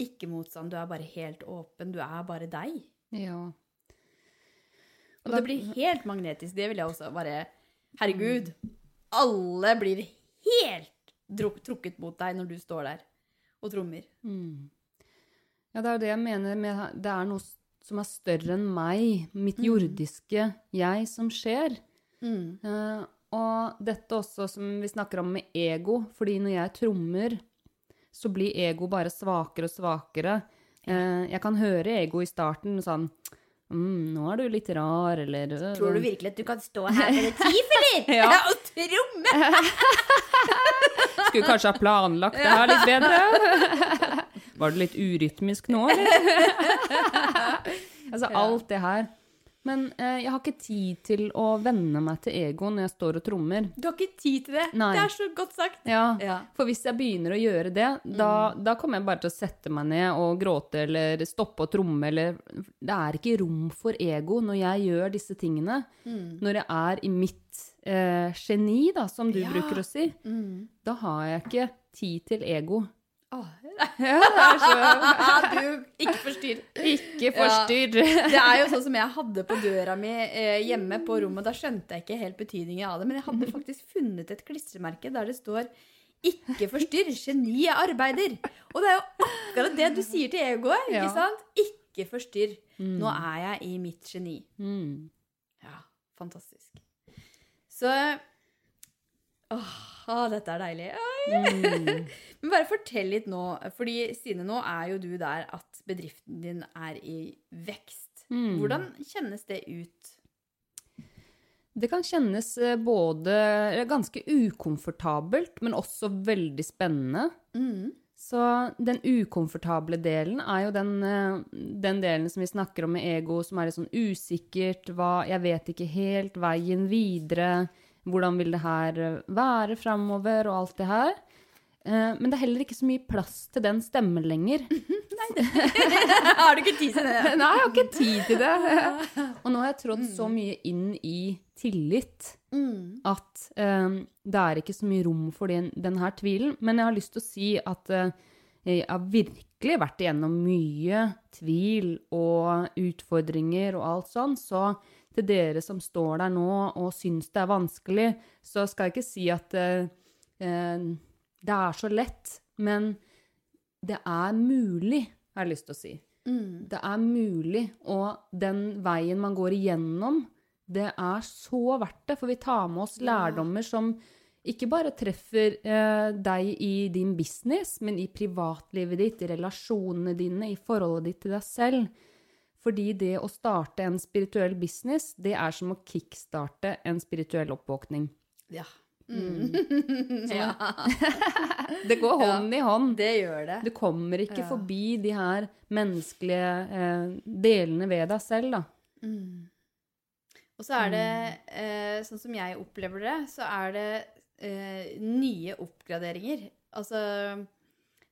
ikke-motstand. Du er bare helt åpen. Du er bare deg. Ja. Og det blir helt magnetisk. Det vil jeg også bare Herregud. Alle blir helt trukket mot deg når du står der og trommer. Mm. Ja, det er jo det jeg mener med Det er noe som er større enn meg, mitt jordiske jeg, som skjer. Eh, og dette også som vi snakker om med ego, fordi når jeg trommer, så blir ego bare svakere og svakere. Uh, jeg kan høre ego i starten sånn mm, 'Nå er du litt rar', eller uh, Tror du virkelig at du kan stå her med det TIF, eller? Ja. og tromme? Skulle kanskje ha planlagt det her litt bedre. Var det litt urytmisk nå, eller? altså alt det her. Men eh, jeg har ikke tid til å venne meg til ego når jeg står og trommer. Du har ikke tid til det. Nei. Det er så godt sagt. Ja, Ja. For hvis jeg begynner å gjøre det, da, da kommer jeg bare til å sette meg ned og gråte eller stoppe å tromme eller Det er ikke rom for ego når jeg gjør disse tingene. Når jeg er i mitt eh, geni, da, som du Ja. bruker å si. Da har jeg ikke tid til ego. Åh, Ja, er du, ikke forstyrr. Ikke forstyrr. Det er jo sånn som jeg hadde på døra mi eh, hjemme på rommet. Da skjønte jeg ikke helt betydningen av det, men jeg hadde faktisk funnet et klistremerke der det står 'Ikke forstyrr, geniet arbeider'. Og det er jo akkurat det du sier til egoet, ikke Ja. sant? Ikke forstyrr. Nå er jeg i mitt geni. Mm. Ja, fantastisk. Så Åh, åh, dette er deilig. Oi. Men bare fortell litt nå, fordi Stine, nå er jo du der at bedriften din er i vekst. Mm. Hvordan kjennes det ut? Det kan kjennes eh, både eh, ganske ukomfortabelt, men også veldig spennende. Mm. Så den ukomfortable delen er jo den, eh, den delen som vi snakker om med ego, som er litt sånn usikkert, hva Jeg vet ikke helt veien videre, hvordan vil det her eh, være framover, og alt det her. Eh, Men det er heller ikke så mye plass til den stemmen lenger. Nei. har du ikke tid til det? Nei, jeg har ikke tid til det. Og nå har jeg trådt så mye inn i tillit Mm. at eh, det er ikke så mye rom for den, den her tvilen. Men jeg har lyst til å si at uh, jeg er virkelig vært igjennom mye tvil og utfordringer og alt sånn, så til dere som står der nå og syns det er vanskelig, så skal jeg ikke si at eh, eh, det er så lett, men det er mulig, har jeg lyst til å si. Mm. Det er mulig, og den veien man går igjennom, det er så verdt det, for vi tar med oss lærdommer som ikke bare treffer eh, deg i din business, men i privatlivet ditt, i relasjonene dine, i forholdet ditt til deg selv. Fordi det å starte en spirituell business, det er som å kickstarte en spirituell oppvåkning. Ja. Mm. ja. Det går hånd i hånd. Det gjør det. Du kommer ikke Ja. forbi de her menneskelige eh, delene ved deg selv, da. Mm. Og så er det, eh, sånn som jeg opplever det, så er det eh, nye oppgraderinger. Altså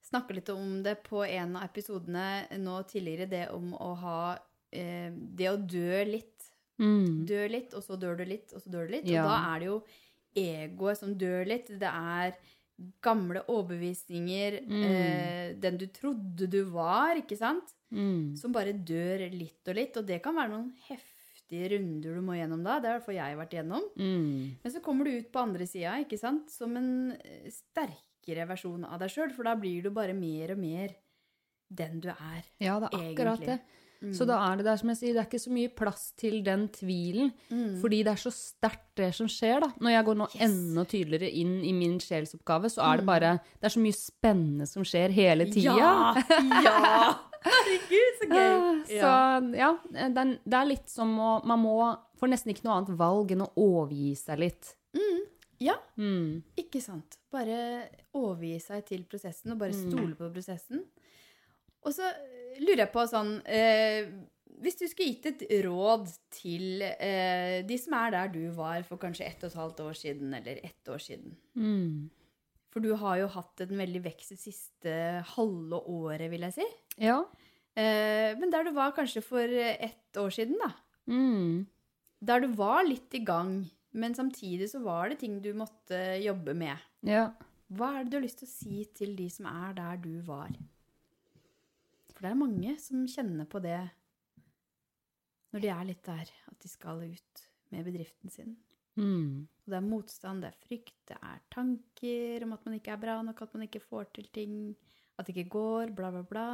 Snakke litt om det på en av episodene nå tidligere, det om å ha eh, Det å dø litt. Mm. Dø litt, og så dør du litt, og så dør du litt. Ja. Og da er det jo egoet som dør litt. Det er gamle overbevisninger, Mm. eh, den du trodde du var, ikke sant? Mm. som bare dør litt og litt. Og det kan være noen heftige runder du må gjennom da. Det har i hvert fall jeg vært gjennom. Mm. Men så kommer du ut på andre sida, som en eh, sterkere versjon av deg sjøl. For da blir du bare mer og mer den du er. Ja, det er akkurat Egentlig. det. Så da er det der, som jeg sier, det er ikke så mye plass til den tvilen. Mm. Fordi det er så sterkt, det som skjer, da. Når jeg går nå Yes. enda tydeligere inn i min sjelsoppgave, så er det bare Det er så mye spennende som skjer hele tida. Ja! ja! Herregud, så gøy! Ah, Så ja, er, det er litt som å Man må får nesten ikke noe annet valg enn å overgi seg litt. Ja, Mm. ikke sant. Bare overgi seg til prosessen og bare Mm. stole på prosessen. Og så eh, lurer jeg på sånn eh, Hvis du skulle gitt et råd til eh, de som er der du var for kanskje ett og et halvt år siden, eller ett år siden Mm. For du har jo hatt en veldig vekst det siste halve året, vil jeg si. Ja. Eh, men der du var kanskje for ett år siden, da. Mm. Der du var litt i gang, men samtidig så var det ting du måtte jobbe med. Ja. Hva er det du har lyst til å si til de som er der du var? For det er mange som kjenner på det når de er litt der, at de skal ut med bedriften sin. Mm. Og det er motstand, det er frykt, det er tanker om at man ikke er bra nok, at man ikke får til ting, at det ikke går, bla, bla, bla.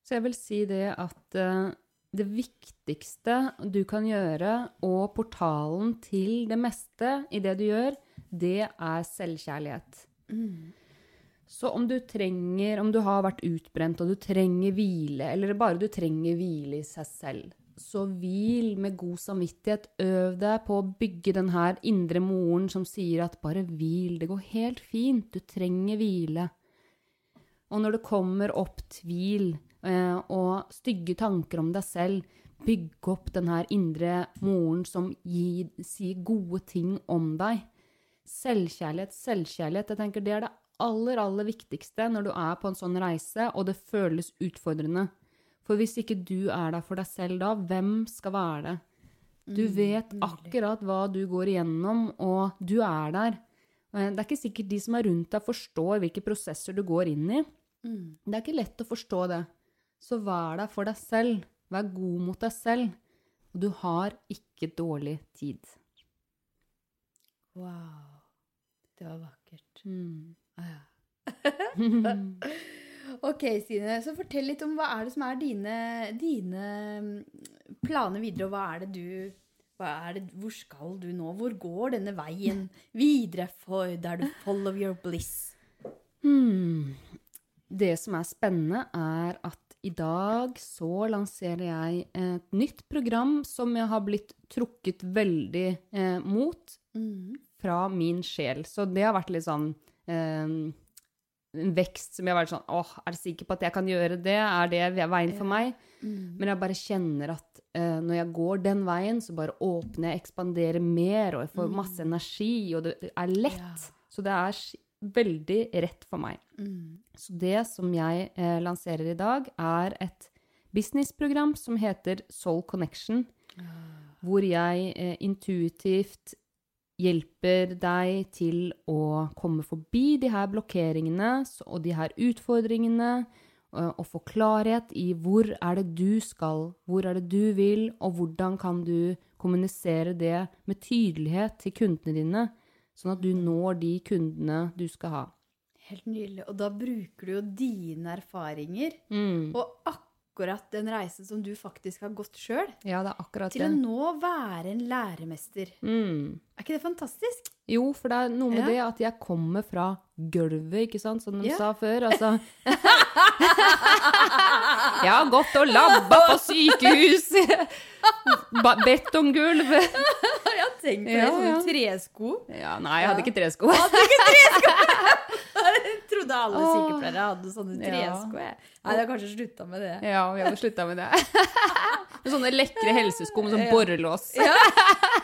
Så jeg vil si det at uh, det viktigste du kan gjøre, og portalen til det meste i det du gjør, det er selvkjærlighet. Så om du trenger, om du har vært utbrent og du trenger hvile, eller bare du trenger hvile i seg selv, så hvil med god samvittighet. Øv deg på å bygge den her indre moren som sier at bare hvil, det går helt fint, du trenger hvile. Og når det kommer opp tvil eh, og stygge tanker om deg selv, bygg opp den her indre moren som gir, sier gode ting om deg. Selvkjærlighet, selvkjærlighet, jeg tenker det er det aller, aller viktigste når du er på en sånn reise, og det føles utfordrende. For hvis ikke du er der for deg selv da, hvem skal være det? Du vet akkurat hva du går igjennom, og du er der. Eh, Det er ikke sikkert de som er rundt deg, forstår hvilke prosesser du går inn i. Det er ikke lett å forstå det. Så vær der for deg selv. Vær god mot deg selv. Og du har ikke dårlig tid. Wow. Det var vakkert. Mm. Ah, ja. Ok, Stine, så fortell litt om hva er det som er dine, dine mm, planer videre, og hva er det du hva er det, Hvor skal du nå? Hvor går denne veien videre for der du follow your bliss? Hmm. Det som er spennende, er at i dag så lanserer jeg et nytt program som jeg har blitt trukket veldig eh, mot Mm. fra min sjel. Så det har vært litt sånn eh, en vekst som jeg har vært sånn Åh, er du sikker på at jeg kan gjøre det? Er det veien for meg? Mm. Men jeg bare kjenner at uh, når jeg går den veien, så bare åpner jeg, ekspanderer mer, og jeg får masse energi, og det er lett. Ja. Så det er veldig rett for meg. Mm. Så det som jeg uh, lanserer i dag, er et businessprogram som heter Soul Connection, hvor jeg eh, intuitivt hjelper deg til å komme forbi de her blokkeringene og de her utfordringene, og få klarhet i hvor er det du skal, hvor er det du vil, og hvordan kan du kommunisere det med tydelighet til kundene dine, sånn at du når de kundene du skal ha. Helt nydelig. Og da bruker du jo dine erfaringer Mm. og akkurat den reisen som du faktisk har gått sjøl, Ja, til å nå være en læremester. Mm. Er ikke det fantastisk? Jo, for det er noe med Ja. det at jeg kommer fra gulvet, ikke sant, som de Ja. sa før. Altså Jeg har gått og labba på sykehus. Betonggulv. Tenkt på Ja, det, en tresko. Ja, nei, jeg hadde Ja. ikke tresko. Jeg trodde alle sykepleiere hadde sånne tresko. Jeg. Nei, jeg har kanskje slutta med det. Ja, vi hadde slutta med det. Med sånne lekre helsesko med sånn borrelås. Ja.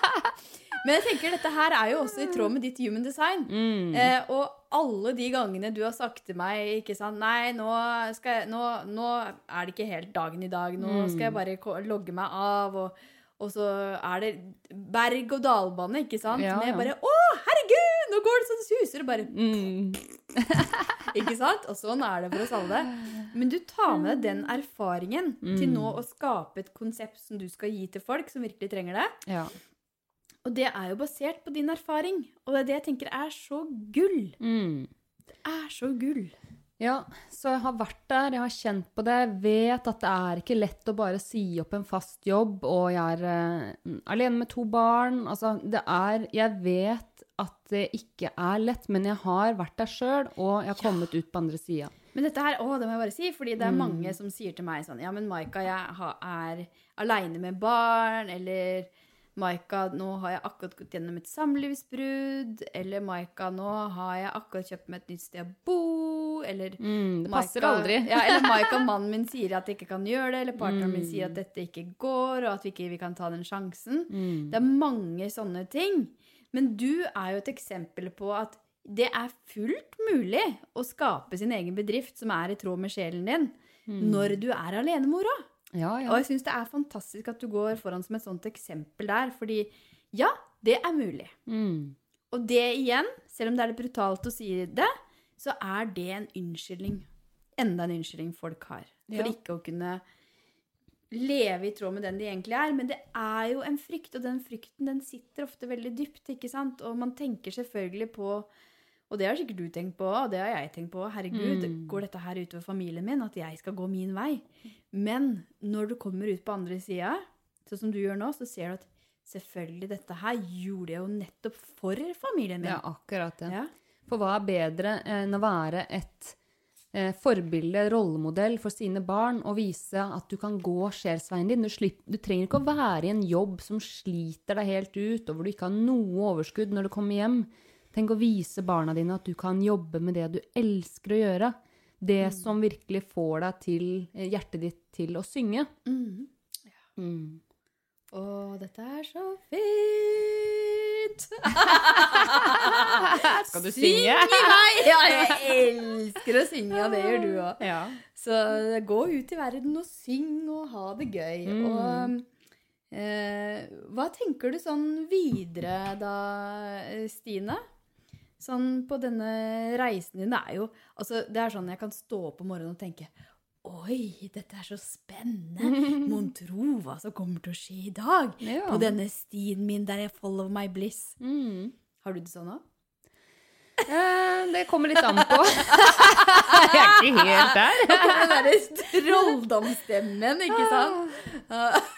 Men jeg tenker dette her er jo også i tråd med ditt human design. Mm. Eh, og alle de gangene du har sagt til meg ikke sant, Nei, nå, jeg, nå, nå er det ikke helt dagen i dag. Nå Mm. skal jeg bare logge meg av. Og, og så er det berg-og-dal-bane, ikke sant? Ja, Med bare Å, herregud! Nå går det så det suser! Og bare Mm. Ikke sant? Og sånn er det for oss alle. Men du tar med deg den erfaringen til nå å skape et konsept som du skal gi til folk som virkelig trenger det. Ja. Og det er jo basert på din erfaring. Og det er det jeg tenker er så gull. Mm. Det er så gull. Ja, så jeg har vært der, jeg har kjent på det. Jeg vet at det er ikke lett å bare si opp en fast jobb, og jeg er uh, alene med to barn. Altså, det er Jeg vet at det ikke er lett, men jeg har vært der sjøl, og jeg har kommet ut på andre sida. Men dette her, å, det må jeg bare si, fordi det er mange som sier til meg sånn Ja, men Maika, jeg har, er aleine med barn, eller Maika, nå har jeg akkurat gått gjennom et samlivsbrudd, eller Maika, nå har jeg akkurat kjøpt meg et nytt sted å bo, eller Mm, det passer Maika- aldri. Ja, eller Maika, mannen min, sier at jeg ikke kan gjøre det, eller partneren min Mm. sier at dette ikke går, og at vi ikke vi kan ta den sjansen. Mm. Det er mange sånne ting. Men du er jo et eksempel på at det er fullt mulig å skape sin egen bedrift som er i tråd med sjelen din, når du er alenemor òg. Ja, Og jeg syns det er fantastisk at du går foran som et sånt eksempel der, fordi ja, det er mulig. Mm. Og det igjen, selv om det er litt brutalt å si det, så er det en unnskyldning. Enda en unnskyldning folk har. For Ja. ikke å kunne leve i tråd med den de egentlig er. Men det er jo en frykt, og den frykten den sitter ofte veldig dypt. ikke sant? Og man tenker selvfølgelig på og det har sikkert du tenkt på, og det har jeg tenkt på. Herregud, Mm. går dette her utover familien min? At jeg skal gå min vei? Men når du kommer ut på andre sida, sånn som du gjør nå, så ser du at selvfølgelig, dette her gjorde jeg jo nettopp for familien min. ja, akkurat det. Ja. For hva er bedre enn å være et eh, forbilde, rollemodell for sine barn, og vise at du kan gå sjelsveien din? Du, slipper, du trenger ikke å være i en jobb som sliter deg helt ut, og hvor du ikke har noe overskudd når du kommer hjem. Tenk å vise barna dine at du kan jobbe med det du elsker å gjøre. Det som virkelig får deg til, eh, hjertet ditt til å synge. Ja. Mm. Å, dette er så fint! Skal du Syng synge? i vei! Ja, jeg elsker å synge, og det gjør du òg. Ja. Så gå ut i verden og syng og ha det gøy. Mm. Og eh, hva tenker du sånn videre da, Stine? Sånn på denne reisen din. Det er jo altså, det er sånn jeg kan stå opp om morgenen og tenke Oi, dette er så spennende. Mon tro hva som kommer til å skje i dag. Ja. På denne stien min der jeg follow my bliss. Mm. Har du det sånn òg? Eh, det kommer litt an på. Jeg er ikke helt der. Den derre trolldomsstemmen, ikke sant?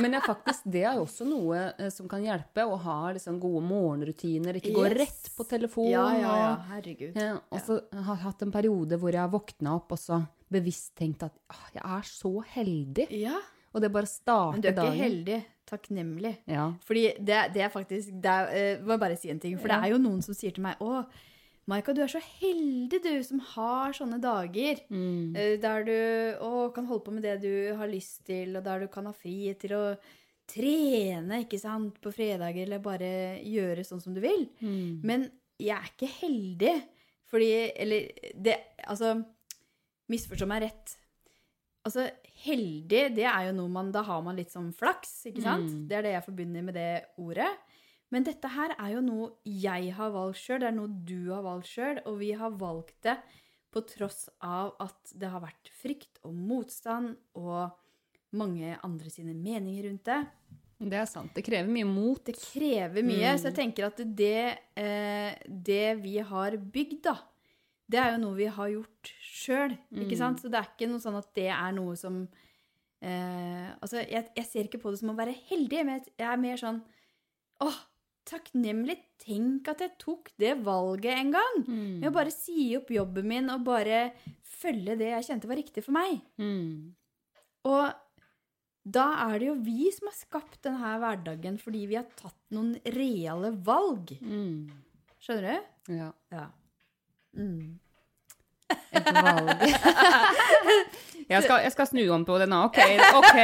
Men ja, faktisk, det er jo også noe eh, som kan hjelpe, å ha liksom gode morgenrutiner. Ikke gå rett på telefon. Ja, ja, ja. Herregud. Ja, og så har jeg hatt en periode hvor jeg har våkna opp, og så bevisst tenkt at ah, jeg er så heldig. Ja, Og det bare starter men du er ikke dagen. heldig. Takknemlig. Ja. Fordi det, det er faktisk det er, eh, Må jeg bare si en ting. For det er jo noen som sier til meg Å, Maika, du er så heldig, du, som har sånne dager. Mm. eh, Der du å, kan holde på med det du har lyst til, og der du kan ha frihet til å trene ikke sant, på fredager, eller bare gjøre sånn som du vil. Mm. Men jeg er ikke heldig. Fordi Eller det Altså, misforstå meg rett. Altså, heldig, det er jo noe man Da har man litt sånn flaks, ikke sant? Mm. Det er det jeg forbinder med det ordet. Men dette her er jo noe jeg har valgt sjøl, det er noe du har valgt sjøl, og vi har valgt det på tross av at det har vært frykt og motstand og mange andre sine meninger rundt det. Det er sant. Det krever mye mot. Det krever mye, Mm. så jeg tenker at det, eh, det vi har bygd, da, det er jo noe vi har gjort sjøl, Mm. Så det er ikke noe sånn at det er noe som eh, Altså, jeg, jeg ser ikke på det som å være heldig, men jeg er mer sånn Åh, takknemlig. Tenk at jeg tok det valget en gang. Mm. Med å bare si opp jobben min og bare følge det jeg kjente var riktig for meg. Mm. Og da er det jo vi som har skapt denne hverdagen fordi vi har tatt noen reale valg. Mm. Skjønner du? Ja. Ja. Mm. Et valg. jeg, skal, jeg skal snu om på det nå. OK. ok.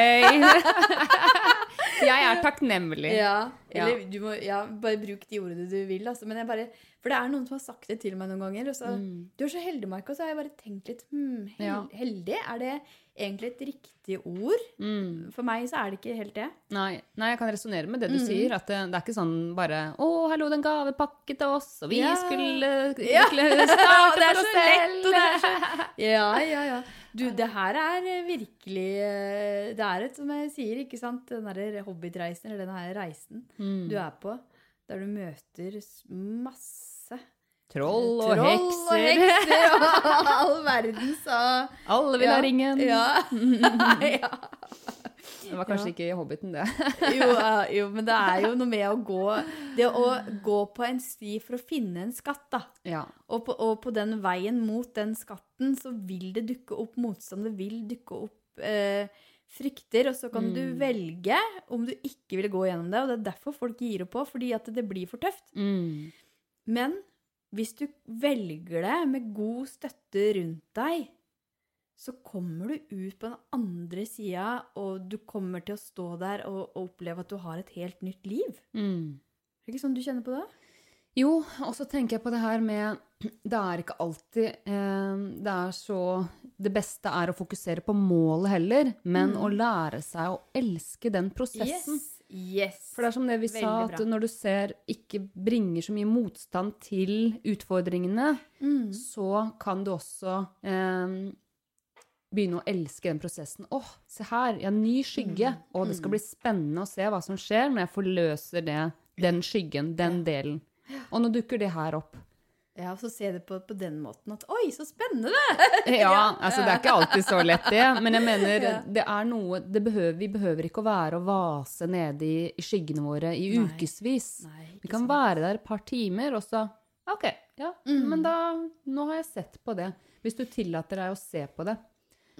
jeg er takknemlig. Ja, Ja. du må ja, bare bruk de ordene du vil. Altså. Men jeg bare, for det er noen som har sagt det til meg noen ganger. Og så, Mm. Du er så heldig, Marco.' Så har jeg bare tenkt litt hmm, hel Ja. Heldig? Er det egentlig et riktig ord? Mm. For meg så er det ikke helt det. Nei, nei, jeg kan resonnere med det du Mm. sier. At det, det er ikke sånn bare 'Å, hallo, den det en gavepakke til oss, og vi Ja. skulle Ja. skulle starte Det er så lett, og det er selv'. Ja, ja, ja. Du, det her er virkelig eh, Det er et, som jeg sier, ikke sant, den derre Hobbitreisen, eller den her reisen Mm. du er på, der du møter s- masse Troll og troll hekser. og hekser og all verdens av Alle vil ha ringen. Ja. ja. Det var kanskje ikke i Hobbiten, det. Jo, ja, jo, men det er jo noe med å gå Det å gå på en sti for å finne en skatt, da. Ja. Og på, og på den veien mot den skatten så vil det dukke opp motstand, det vil dukke opp eh, frykter, og så kan du Mm. velge om du ikke vil gå gjennom det. Og det er derfor folk gir opp på, fordi at det blir for tøft. Mm. Men hvis du velger det med god støtte rundt deg, så kommer du ut på den andre sida, og du kommer til å stå der og, og oppleve at du har et helt nytt liv. Mm. Er det ikke sånn du kjenner på det? Jo, og så tenker jeg på det her med Det er ikke alltid eh, Det er så Det beste er å fokusere på målet heller, men Mm. å lære seg å elske den prosessen. Yes. Yes. For det er som det vi sa, at bra. når du ser ikke bringer så mye motstand til utfordringene, Mm. så kan du også eh, begynne å elske den prosessen. Åh, se her, jeg har ny skygge. Mm. Og det skal bli spennende å se hva som skjer når jeg forløser det, den skyggen, den delen. Og nå dukker det her opp. Ja, og så se det på, på den måten at Oi, så spennende! Ja, altså det er ikke alltid så lett det, men jeg mener det er noe det behøver, Vi behøver ikke å være og vase nede i, i skyggene våre i Nei. ukevis. Vi kan være der et par timer, og så OK, ja, Mm. men da Nå har jeg sett på det. Hvis du tillater deg å se på det.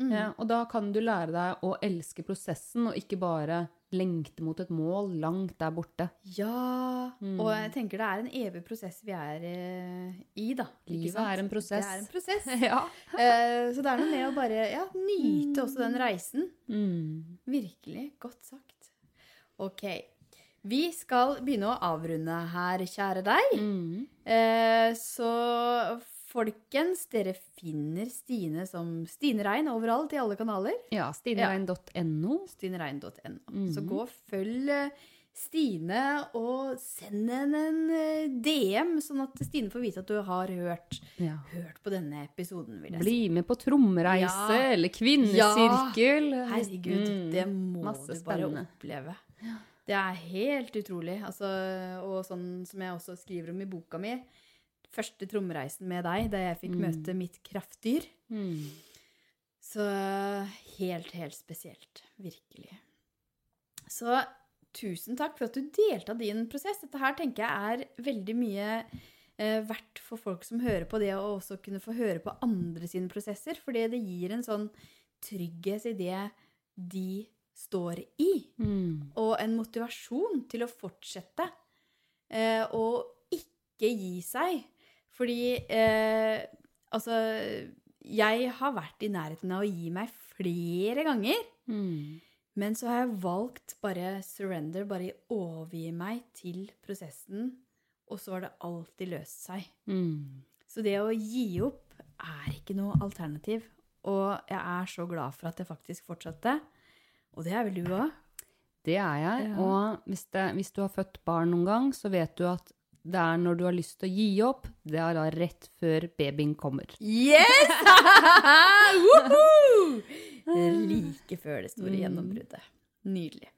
Mm. Ja, og da kan du lære deg å elske prosessen, og ikke bare lengte mot et mål langt der borte. Ja. Mm. Og jeg tenker det er en evig prosess vi er eh, i, da. Livet er en prosess. Det er en prosess. Ja. uh, så det er noe med å bare ja, nyte også den reisen. Mm. Virkelig godt sagt. Ok. Vi skal begynne å avrunde her, kjære deg. Mm. Eh, så folkens, dere finner Stine som Stine Rein overalt i alle kanaler. Ja, stinerein.no. stinerein.no. Mhm. Så gå og følg eh, Stine, og send henne en eh, DM, sånn at Stine får vite at du har hørt, Ja. hørt på denne episoden. Bli med på trommereise Ja. eller kvinnesirkel. Herregud, Mm. det må masse du bare spennende. oppleve. Det er helt utrolig. Altså, og sånn som jeg også skriver om i boka mi, første trommereisen med deg, da jeg fikk Mm. møte mitt kraftdyr. Mm. Så helt, helt spesielt. Virkelig. Så tusen takk for at du delte av din prosess. Dette her tenker jeg er veldig mye eh, verdt for folk som hører på det, å også kunne få høre på andre sine prosesser. Fordi det gir en sånn trygghet i det de står i. Mm. Og en motivasjon til å fortsette. Eh, og ikke gi seg. Fordi eh, altså Jeg har vært i nærheten av å gi meg flere ganger. Mm. Men så har jeg valgt bare surrender, bare overgi meg til prosessen. Og så har det alltid løst seg. Mm. Så det å gi opp er ikke noe alternativ. Og jeg er så glad for at jeg faktisk fortsatte. Og det er vel du òg? Det er jeg. Og hvis, det, hvis du har født barn noen gang, så vet du at det er når du har lyst til å gi opp, det er da rett før babyen kommer. Yes! Like før det store Mm. gjennombruddet. Nydelig.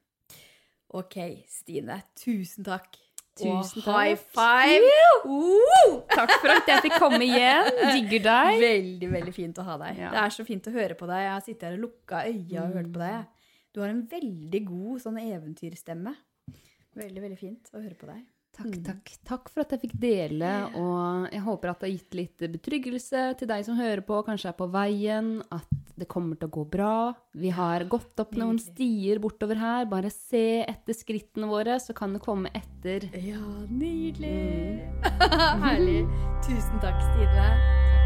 Ok, Stine. Tusen takk. Tusen Og high five! Woo! Takk for at jeg fikk komme igjen. Digger deg. Veldig, veldig fint å ha deg. Ja. Det er så fint å høre på deg. Jeg har sittet her og lukka øya og hørt på deg. Du har en veldig god sånn eventyrstemme. Veldig, veldig fint å høre på deg. Takk, takk. Takk for at jeg fikk dele, og jeg håper at det har gitt litt betryggelse til deg som hører på, kanskje er på veien, at det kommer til å gå bra. Vi har gått opp noen stier bortover her. Bare se etter skrittene våre, så kan det komme etter. Ja, nydelig. Herlig. Tusen takk, Stine.